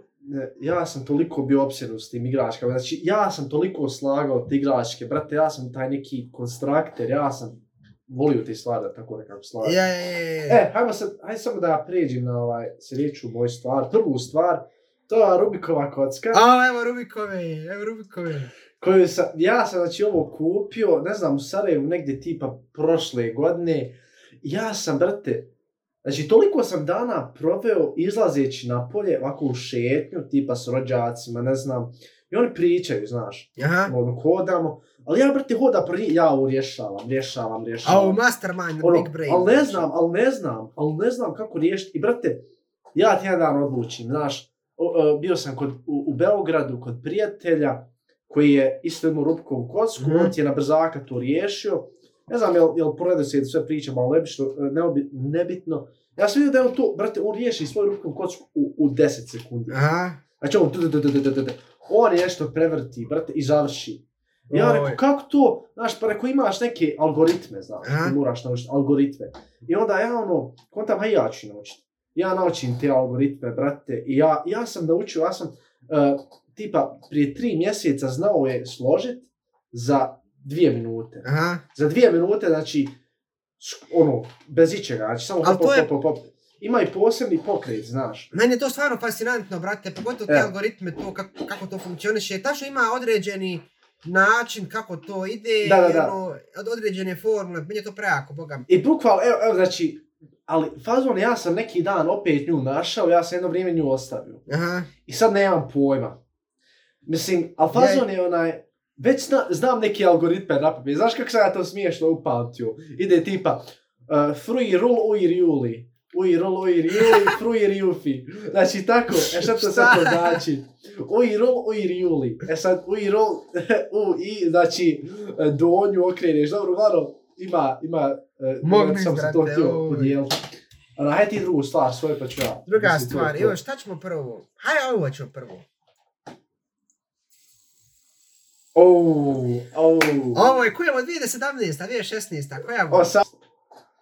ja sam toliko bio opsjednut s tim igračkama, znači ja sam toliko slagao te igračke, brate, ja sam taj neki konstrukter, ja sam volio te stvari da tako nekako slagam. Ja, ja, ja, ja. E, hajmo sad, hajde samo da ja pređem na ovaj sljedeću moju stvar, prvu stvar, to je Rubikova kocka, A, evo Rubikove, evo Rubikove. koju sam, ja sam znači ovo kupio, ne znam, u Sarajevu negdje tipa prošle godine, ja sam, brate, Znači, toliko sam dana proveo izlazeći napolje, ovako u šetnju, tipa s rođacima, ne znam, i oni pričaju, znaš, Aha. ono, hodamo, ali ja, brate, hoda prvi, ja ovo rješavam, rješavam, A rješavam. u Mastermind, ono, Big Brain. znači. ali ne znam, ali ne znam, ali ne znam kako riješiti. I, brate, ja ti jedan dan odlučim, znaš, o, o, bio sam kod, u, u Beogradu kod prijatelja, koji je isto imao Rubikovu kocku, Mhm. on ti je na brzaka to riješio. Ne znam, jel, jel poredo se sve pričam, ali nebično, neobi, nebitno. Ja sam vidio da je on to, brate, on riješi svoju Rubikovu kocku u, u 10 sekundi. Aha. Znači on, tu, tu, tu, tu, tu, tu, tu. on nešto prevrti, brate, i završi. Ja Oj. rekao, kako to, znaš, pa rekao, imaš neke algoritme, znaš, Aha. ti moraš naučiti algoritme. I onda ja ono, kontam, ha ja ću naučiti. Ja naučim te algoritme, brate, i ja, ja sam naučio, ja sam uh, tipa prije tri mjeseca znao je složit za dvije minute. Aha. Za dvije minute, znači, ono, bez ičega, znači samo pop, je- pop, pop, pop. Ima i posebni pokret, znaš. Meni je to stvarno fascinantno, brate, pogotovo te E. algoritme, to kako, kako to funkcioniše. Tačno ima određeni način kako to ide, Da, da, da. ono, od određene formule, meni je to prejako, boga. I bukvalno, evo, evo, znači, ali fazon, ja sam neki dan opet nju našao, ja sam jedno vrijeme nju ostavio. Aha, I sad nemam pojma. Mislim, ali fazon je onaj, već zna, znam neki algoritme na pamet. Znaš kako sam ja to smiješno upamtio? Ide tipa, uh, frui rul uir juli. Ui rul uir juli, [laughs] fruir jufi. Znači tako, e šta to sad to znači? Ui rul uir juli. E sad ui rul, [laughs] u i, znači e, donju okreneš. Dobro, varo, ima, ima, uh, Mogu sam se to htio podijeliti. A hajde ti drugu stvar, svoje pa ću ja. druga stvar, evo šta ćemo prvo? Hajde ovo ćemo prvo. Oh, oh. Ovo je, koja je ovo, 2017, 2016, koja je? Osam...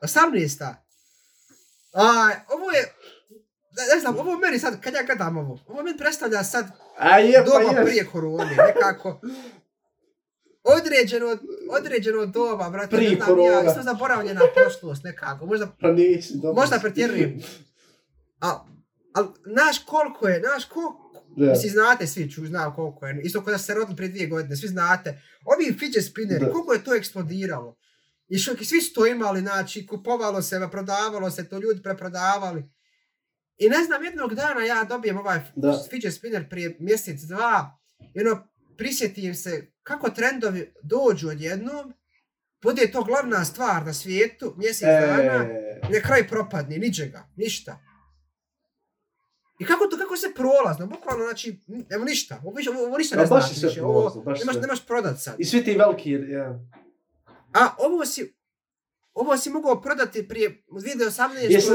18. Aj, ovo je, ne, ne znam, ovo meni sad, kad ja gledam ovo, ovo meni predstavlja sad A je, pa doba je. prije korone, nekako. Određeno, određeno doba, brate, Prije ne znam, korona. ja isto zaboravljena prošlost nekako, možda, Pa nisi, dobro. možda pretjerujem. A, al, znaš koliko je, znaš koliko, Da. Mislim, znate svi, ču, znam koliko je. Isto kod da ste se rodili prije dvije godine, svi znate. Ovi fidget spinneri, Da. koliko je to eksplodiralo. I što, svi su to imali, znači, kupovalo se, prodavalo se, to ljudi preprodavali. I ne znam, jednog dana ja dobijem ovaj Da. fidget spinner prije mjesec, dva, i ono, prisjetim se kako trendovi dođu odjednom, bude to glavna stvar na svijetu, mjesec dana, E, i na kraj propadne, ničega, ništa. I kako to, kako se prolazno, bukvalno, znači, evo ništa, ovo, ovo, ovo ništa Pa ne je sve više, prolazno, ovo baš nemaš, sve. nemaš prodat sad. I svi ti veliki, ja. A ovo si, ovo si mogao prodati prije 2018. Jesi,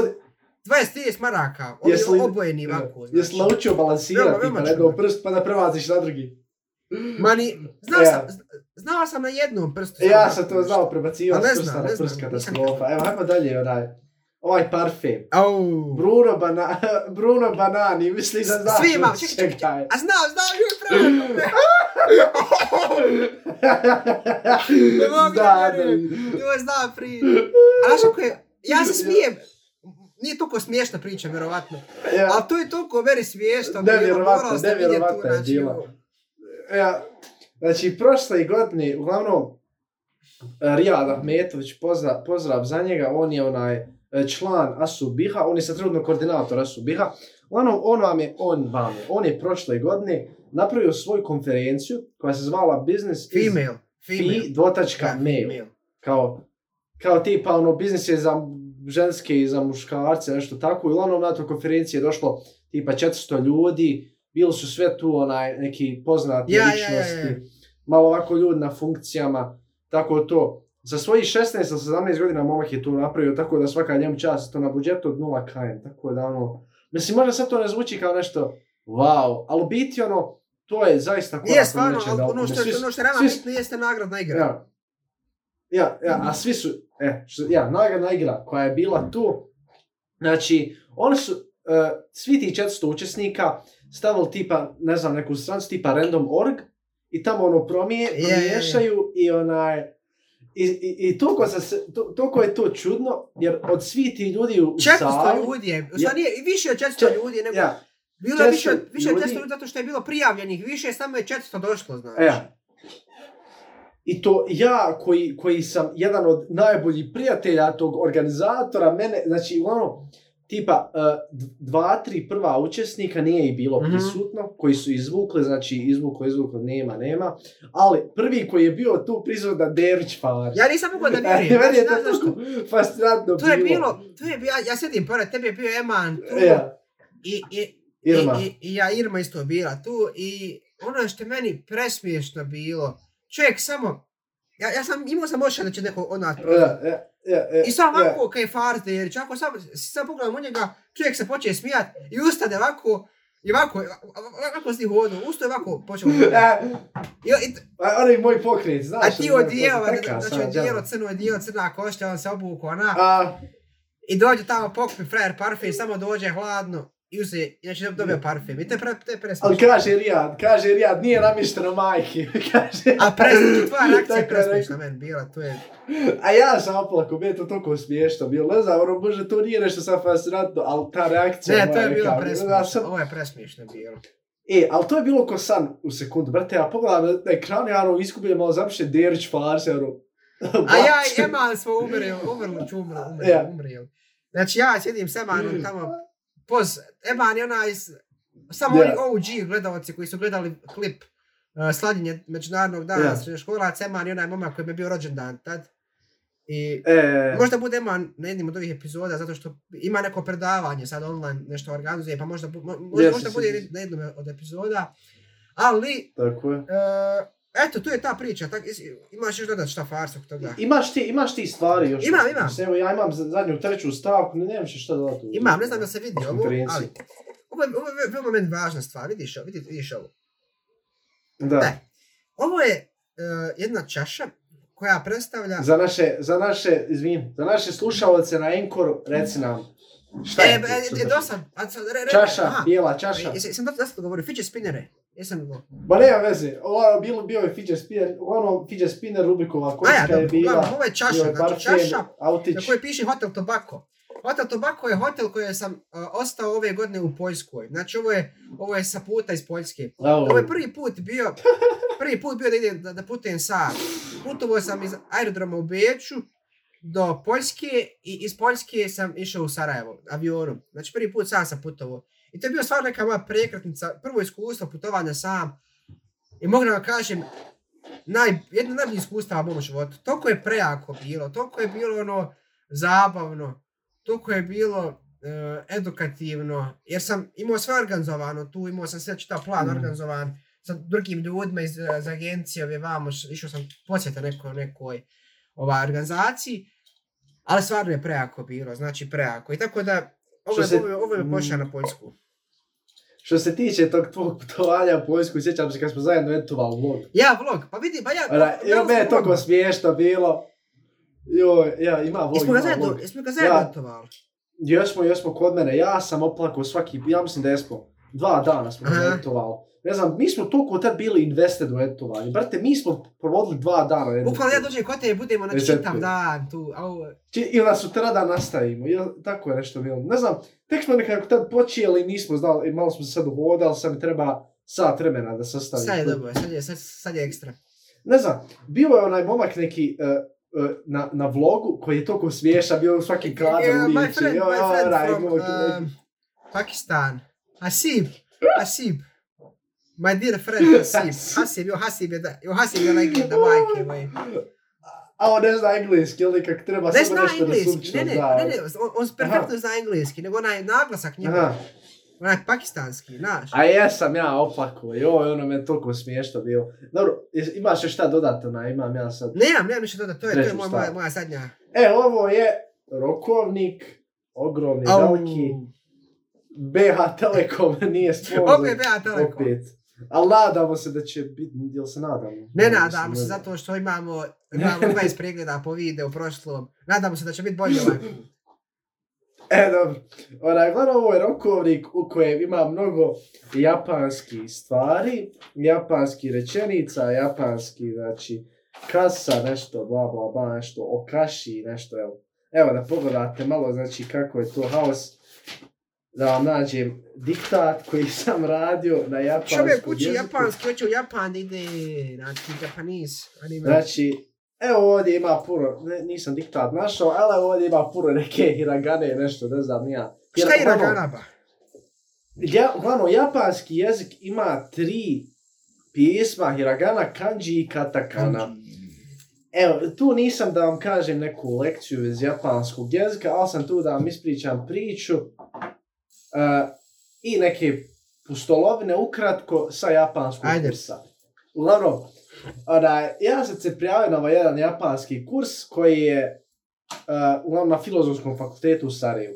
20-30 maraka, Jesi li- obojeni ovako, znači. jesi naučio balansirati pa na jednom čudno. prst pa da prevaziš na drugi? Mani, znao, Ja. sam, zna- znao sam na jednom prstu. E, ja sam to znao prebacivati A ne s prsta na prst katastrofa. Evo, hajmo dalje, onaj. Ovaj parfem. Au. Bruno, bana, [laughs] Bruno Banani, misli da znaš Svi ima, od čekaj, čekaj, čega je. A znao, znao, joj, pravo. [laughs] Ne mogu da vjerujem. Joj, znam prije. A znaš kako je, ja se smijem. Nije toliko smiješna priča, vjerovatno. Ja, Ali to je toliko meni smiješno. Nevjerovatno, ste vidjeti nevjerovatno tu, je znači, bila. ovo. ja, znači, prošle godine, uglavnom, Rijad Ahmetović, pozdrav, pozdrav za njega, on je onaj član Asu Biha, on je sad trenutno koordinator Asu Biha. Uglavnom, on vam je, on vam je, on je prošle godine napravio svoju konferenciju koja se zvala Business is Female. Female. Fi dvotačka Da, mail. female. Kao, kao tipa ono, biznis je za ženske i za muškarce, nešto tako. I uglavnom na toj konferenciji je došlo tipa 400 ljudi, bili su sve tu onaj neki poznati Ja, ja, ličnosti, ja, ja. malo ovako ljudi na funkcijama, tako to. Za svojih 16 ili 17 godina momak je to napravio, tako da svaka njemu čast, to na budžetu od 0 km, tako da ono, mislim, možda sad to ne zvuči kao nešto, wow, ali biti ono, to je zaista korak Nije stvarno, ali velikom. ono što, Svi ono što je nama svi su- bitno jeste nagradna igra. Ja. Ja, ja, a svi su, e, što, ja, nagradna igra koja je bila tu, znači, oni su, uh, svi ti 400 učesnika stavili tipa, ne znam, neku strancu tipa random.org i tamo ono promije, Je, je, je. promiješaju i onaj, i, i, i toliko, se, to, toliko je to čudno, jer od svih ti ljudi u 400 sali, ljudi je, u Ja. stvari nije, više od 400 Čet- ljudi, nego, ja, bilo je više, 400 od- više od 400 ljudi- ljudi zato što je bilo prijavljenih, više samo je 400 došlo, znači. E, I to ja koji, koji sam jedan od najboljih prijatelja tog organizatora, mene, znači ono, tipa uh, d- dva, tri prva učesnika nije i bilo Mhm. prisutno, koji su izvukli, znači izvukli, izvukli, nema, nema, ali prvi koji je bio tu prisutan Derić Farić. Ja nisam mogao da E, [laughs] vjerujem, Meni je to tako fascinantno To je bilo, to je bio, ja, ja sjedim pored, tebi je bio Eman tu, Ja, i, i, Irma. I, i, i ja Irma isto bila tu i ono što je meni presmiješno bilo, čovjek samo, ja, ja sam, imao sam ošaj da će neko od nas Ja, prozvati. ja, ja, ja, I sad ja. ovako, kaj je Fars Derić, ako sam, sad pogledam u njega, čovjek se počne smijat i ustane ovako, i ovako, ovako si hodu, usto je ovako počeo. [laughs] Ja, I, i, a onaj moj pokret, znaš. a ti ono, odijelo, prekrasno, znači đavo. odijelo, crno odijelo, crna košća, on se obuku, ona, A, i dođe tamo pokupi frajer parfum, samo dođe hladno, i uze, znači dobio parfem. I to je, pre, to je Ali kaže Rijad, kaže Rijad, nije namješteno majke. [laughs] kaže, A presmišno, tvoja [laughs] reakcija je presmišna meni bila, to je... A ja sam oplako, meni je to toliko smiješno bilo. Ne znam, ono, bože, to nije nešto sad fascinantno, ali ta reakcija Ne, to je bilo presmišno, ja sam- ovo je presmišno bilo. E, ali to je bilo ko san u sekundu, brate, ja pogledam na, ekranu, ja ono, izgubijem malo zapiše Derić Farse, ono, A ja Eman smo umrli, umrli, ću umrli, umrli, Ja. umrli. Znači ja sjedim s Emanom [clears throat] tamo, poz, Eman je onaj, samo Ja. oni OG gledalci koji su gledali klip uh, sladjenje Međunarodnog dana yeah. srednjoškolac, Eman je onaj momak koji mi je bio rođendan tad. I E, možda bude Eman na jednim od ovih epizoda, zato što ima neko predavanje sad online, nešto organizuje, pa možda, mo, možda, Jeste, možda bude sigurno. na jednom od epizoda. Ali, tako je. uh, eto, tu je ta priča, tak, imaš još dodat šta farsog toga. Imaš ti, imaš ti stvari još? Imam, imam. Mislim, Evo, ja imam za- zadnju, treću stavku, ne, nemam šta dodati. Imam, ne znam da se vidi ovo, ali ovo je, ovo je veoma meni važna stvar, vidiš, ovo, vidiš, vidiš ovo. Da. Ne. Ovo je uh, jedna čaša koja predstavlja... Za naše, za naše, izvin, za naše slušalce na Enkoru, reci nam, šta je? e, to? e, e, dosad, a re, re, Čaša, aha. bijela čaša. Jesam, jesam dosta dosta govorio, fidget spinnere. Jesam go. Ba nema veze, ovo bilo, bio je fidget spinner, ono fidget spinner Rubikova A ja, je bila, uglavnom, ovo je čaša, je znači čaša autić. na kojoj piše Hotel Tobacco. Hotel Tobacco je hotel koji sam uh, ostao ove godine u Poljskoj. Znači ovo je, ovo je sa puta iz Poljske. Bravo. Ovo je prvi put bio, [laughs] prvi put bio da idem, da, da putujem sam. Putovao sam iz aerodroma u Beču do Poljske i iz Poljske sam išao u Sarajevo avionom. Znači prvi put sam sam putovao. I to je bio stvarno neka moja prekretnica, prvo iskustvo putovanja sam. I mogu da vam kažem, naj, jedno od najboljih iskustava u mom životu. Toliko je prejako bilo, toliko je bilo ono zabavno, toliko je bilo e, edukativno, jer sam imao sve organizovano tu, imao sam sve čitav plan Mhm. organizovan sa drugim ljudima iz, iz agencije, ove vamo, išao sam posjeta neko, nekoj ovaj, organizaciji, ali stvarno je prejako bilo, znači prejako. I tako da, ovo je, se- ovo je, ovo je Mm. na Poljsku. Što se tiče tog tvog putovanja u Poljsku, sjećam se kad smo zajedno etovali vlog. Ja, vlog, pa vidi, pa ja... Ona, ja jo, mene je toliko smiješno bilo. Joj, ja, ima vlog, Jesmo ga ima zajedno, vlog. jesmo ga zajedno Ja. etovali. Jesmo, jesmo kod mene, ja sam oplakao svaki, ja mislim da jesmo, dva dana smo Aha. etovali. Ne znam, mi smo toliko tad bili invested u etovanje. Brate, mi smo provodili dva dana. Bukvalno ja dođem kod tebe, budemo na Desetke. čitav dan tu, a ovo... Či- Ili sutradan nastavimo, ili tako je nešto bilo. Ne znam, tek smo nekako tad počeli, nismo znali, malo smo se sad uhodali, sad mi treba sat vremena da sastavim. Sad je dobro, sad je, sad, sad je ekstra. Ne znam, bio je onaj momak neki uh, uh, na, na vlogu koji je toliko smiješan, bio u svaki kadar Yeah, u my liči. friend, Jo, my jo, friend from um, Pakistan. Hasib, Hasib. My dear friend Hasib. [laughs] Hasib, jo Hasib je da, jo Hasib je legenda majke moje. A on ne zna engleski, ili kak treba Ne samo nešto da sumčno ne, ne, zna. ne, ne, on, on perfektno zna engleski, nego onaj naglasak njegov, Aha. onaj pakistanski, znaš. A jesam ja opako, joj, ono me toliko smiješno bilo. Dobro, imaš još šta dodati, ona, imam ja sad. Nemam, nemam ništa dodati, to je, to je moja, moja, moja zadnja. E, ovo je rokovnik, ogromni, Au. veliki, BH Telekom [laughs] nije sponsor. Opet BA Telekom. Opet. Ali nadamo se da će biti, jel se nadamo? Ne Nadamo se zato što imamo, [laughs] imamo 20 pregleda po videu prošlom. Nadamo se da će biti bolje ovaj. E, dobro. Onaj, gledam, ovo je rokovnik u kojem ima mnogo japanskih stvari, japanskih rečenica, japanski, znači, kasa, nešto, bla, bla, bla, nešto, okashi, nešto, evo. Evo da pogledate malo, znači, kako je to haos. Da vam nađem diktat koji sam radio na japanskom Čovjek uči jeziku. japanski, hoće u Japan ide, znači Japanese anime. Znači, evo ovdje ima puno, ne, nisam diktat našao, ali ovdje ima puno neke hiragane, nešto, ne znam, nija. Šta je uglavnom- Raganaba? Ja, uglavnom, japanski jezik ima tri pisma, hiragana, kanji i katakana. Evo, tu nisam da vam kažem neku lekciju iz japanskog jezika, ali sam tu da vam ispričam priču uh, i neke pustolovine ukratko sa japanskog Ajde. kursa. Uglavnom, ona, ja sam se prijavio na ovaj jedan japanski kurs koji je uh, uglavnom na filozofskom fakultetu u Sarajevu.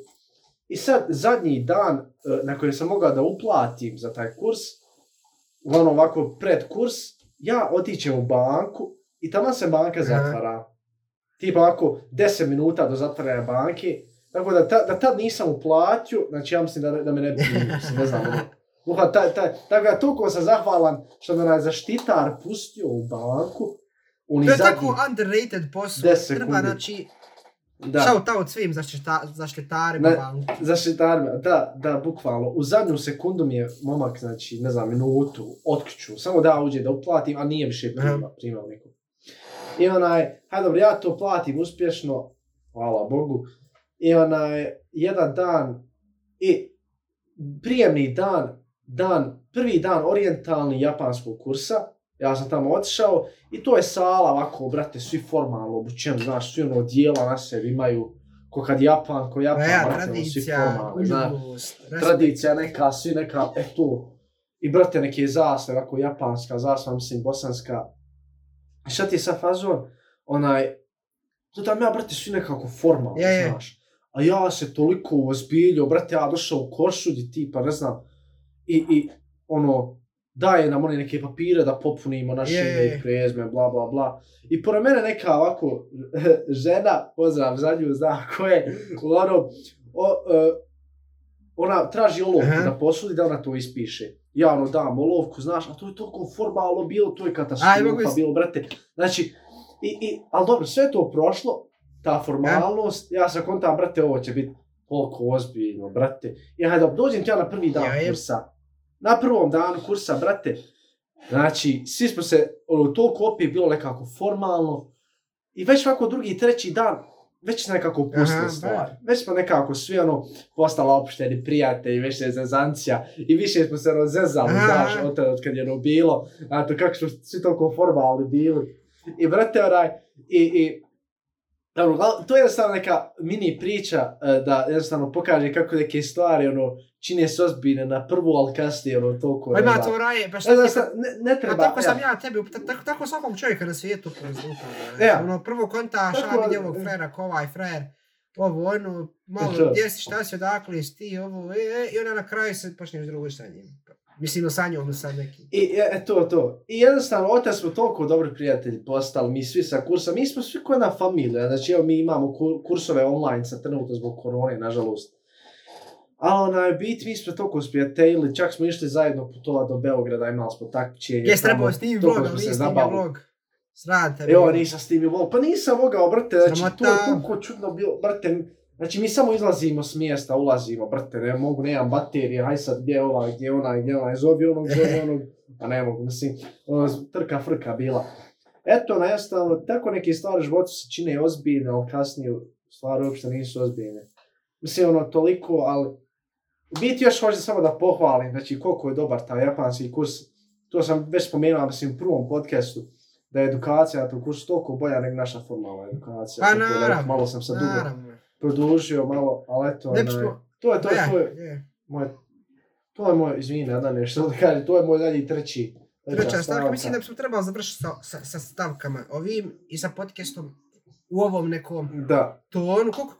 I sad, zadnji dan uh, na kojem sam mogao da uplatim za taj kurs, uglavnom ovako pred kurs, ja otićem u banku i tamo se banka zatvara. Tipa ovako 10 minuta do zatvaranja banke, Tako da, ta, da tad nisam uplatio, znači ja mislim da, da me ne bi ne znam, ono. Uha, ta, ta, tako da toliko sam zahvalan što me onaj zaštitar pustio u banku. Oni To je tako underrated posao. 10 Treba, znači, Da. shout out svim zaštita, zaštitarima Ne. banke. Zaštitarima, da, da, bukvalno. U zadnju sekundu mi je momak, znači, ne znam, minutu, otkriću, samo da uđe da uplatim, a nije više Aha. prima, primao nikog. I onaj, hajde dobro, ja to platim uspješno, hvala Bogu, i onaj, jedan dan, i prijemni dan, dan, prvi dan orijentalni japanskog kursa, ja sam tamo otišao i to je sala ovako, brate, svi formalno obučeni, znaš, svi ono dijela na sebi imaju, ko kad Japan, ko Japan, Pa ja, brate, ono, svi tradicija, formalni, znaš tradicija neka, svi neka, e to. I brate, neke zastave, ako japanska zastava, mislim, bosanska. Šta ti je sad fazon? Onaj, to tam ja, brate, svi nekako formalno, Je, je. znaš. A ja se toliko ozbiljio, brate, ja došao u Koršud i tipa, ne znam, i, i ono, daje nam one neke papire da popunimo naše je, ime i prezme, bla, bla, bla. I pored mene neka ovako [laughs] žena, pozdrav za nju, zna ko je, uglavnom, o, e, ona traži olovku Aha. da posudi da ona to ispiše. Ja ono dam olovku, znaš, a to je toliko formalno bilo, to je katastrofa bilo, brate. Znači, i, i, ali dobro, sve to prošlo, ta formalnost, ja sam kontam, brate, ovo će biti koliko ozbiljno, brate. I hajde, dođem ti ja na prvi dan Ja, kursa. Na prvom danu kursa, brate, znači, svi smo se, ono, toliko opet bilo nekako formalno. I već ovako drugi, treći dan, već se nekako pustili stvari. Već smo nekako svi, ono, postala opšteni prijatelji, više je zezancija. I više smo se rozezali, Aha. znaš, od, tada od kad je ono bilo. To kako smo svi toliko formalni bili. I brate, onaj, i, i Dobro, to je jednostavno neka mini priča e, da jednostavno pokaže kako neke stvari ono, čine se ozbiljne na prvu, ali kasnije ono toliko... Pa ne ima to raje, pa Ne, šta sad, ne, ne Pa treba... tako sam ja tebi, ta- tako, tako svakog čovjeka na svijetu prezvukao. Ja. Ono, prvo kontaš, Tako, a vidi e, ovog frera, ko ovaj frer, ovo, ono, malo, gdje si, šta si, odakle si ti, ovo, e, e, i onda na kraju se počneš drugo sa njim. Mislim, sa njom sad neki. I e, e, to, to. I jednostavno, od tada smo toliko dobri prijatelji postali, mi svi sa kursa, mi smo svi kao jedna familija, znači evo mi imamo kur, kursove online sa trenutno zbog korone, nažalost. Ali onaj bit, mi smo toliko sprijateljili, čak smo išli zajedno putovati do Beograda, imali smo takmičenje. Jes trebao snimim toliko vlog, smo ali se nisam snimio zabavili. vlog. Srad tebe. Evo, nisam snimio vlog, pa nisam mogao, brate, znači to je toliko čudno bilo, brate, znači mi samo izlazimo s mjesta, ulazimo, brate, ne mogu, nemam baterije, haj sad, gdje je ova, gdje je ona, gdje je ona, zovi onog, zovi [laughs] onog, a ne mogu, mislim, ono, trka frka bila. Eto, najednostavno, tako neke stvari u životu se čine ozbiljne, ali kasnije stvari uopšte nisu ozbiljne. Mislim, ono, toliko, ali, biti još hoću samo da pohvalim, znači, koliko je dobar taj japanski kurs, to sam već spomenuo, mislim, u prvom podcastu, da je edukacija na tom kursu toliko bolja nego naša formalna edukacija. Pa naravno, Malo sam se dugo Naravno. Produžio, malo, ali eto, Ne onaj, bismo... to je to, je, ja, to je je. moj, to je moj, izvini, da nešto da kažem, to je moj dalji treći. Treća stavka, mislim da bismo trebali završiti sa, sa, sa stavkama ovim i sa podcastom u ovom nekom Da, tonu. Koliko,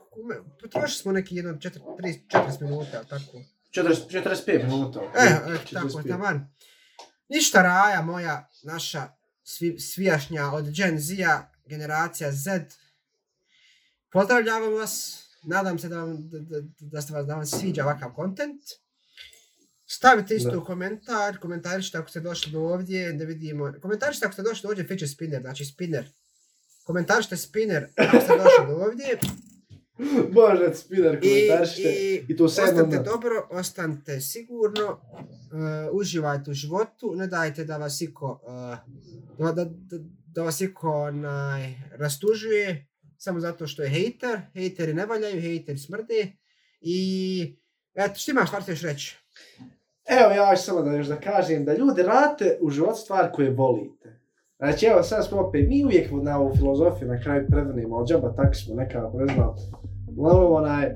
potrošili smo neki jedno 4, 30, 40 minuta, tako. 40, 45 minuta. E, e, tako, 45. taman. Ništa raja moja, naša svi, svijašnja od Gen Z-a, generacija Z. Pozdravljavam vas, nadam se da, vam, da, da, da, ste vas, da vam sviđa ovakav kontent. Stavite isto Da. u komentar, komentarišite ako ste došli do ovdje, da vidimo. Komentarišite ako ste došli do ovdje, feature spinner, znači spinner. Komentarišite spinner ako ste došli do ovdje. Bože, spinner I, komentarište. i, I to sve jedno Ostanite da. dobro, ostanite sigurno, uh, uživajte u životu, ne dajte da vas iko, uh, da, da, da, da vas iko onaj, rastužuje, samo zato što je hejter, hejteri ne valjaju, hejteri smrde i eto, što imaš, šta još reći? Evo ja ću samo da još da kažem da ljudi rate u život stvar koje volite. Znači evo sad smo opet, mi uvijek na ovu filozofiju na kraju predvanimo ali džaba tako smo nekako, ne znam. Uglavnom onaj,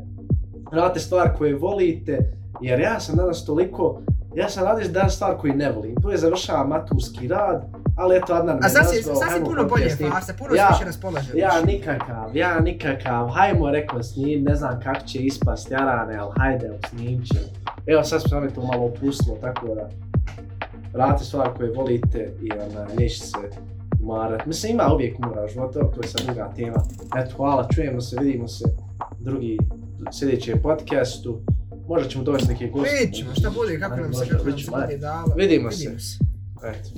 radite stvar koje volite, jer ja sam danas toliko, ja sam radiš danas stvar koju ne volim. Tu je završava maturski rad, ali eto Adnan me A sad si, nazvao, sad si puno bolje snimit. farse, puno Ja- si više raspoložen. Ja nikakav, ja nikakav, hajmo rekao snim, ne znam kako će ispast jarane, ali hajde, snimit ćemo. Evo sad smo to malo opustilo, tako da radite stvari koje volite i ona, neće se umarat. Mislim, ima uvijek umora u životu, to je sad druga tema. Eto, hvala, čujemo se, vidimo se drugi, sljedećem podcastu. Možda ćemo dovesti neke goste. Vidit ćemo šta bude, kako nam se, kako nam se bude dalo. Vidimo se. Vidimo se. Eto.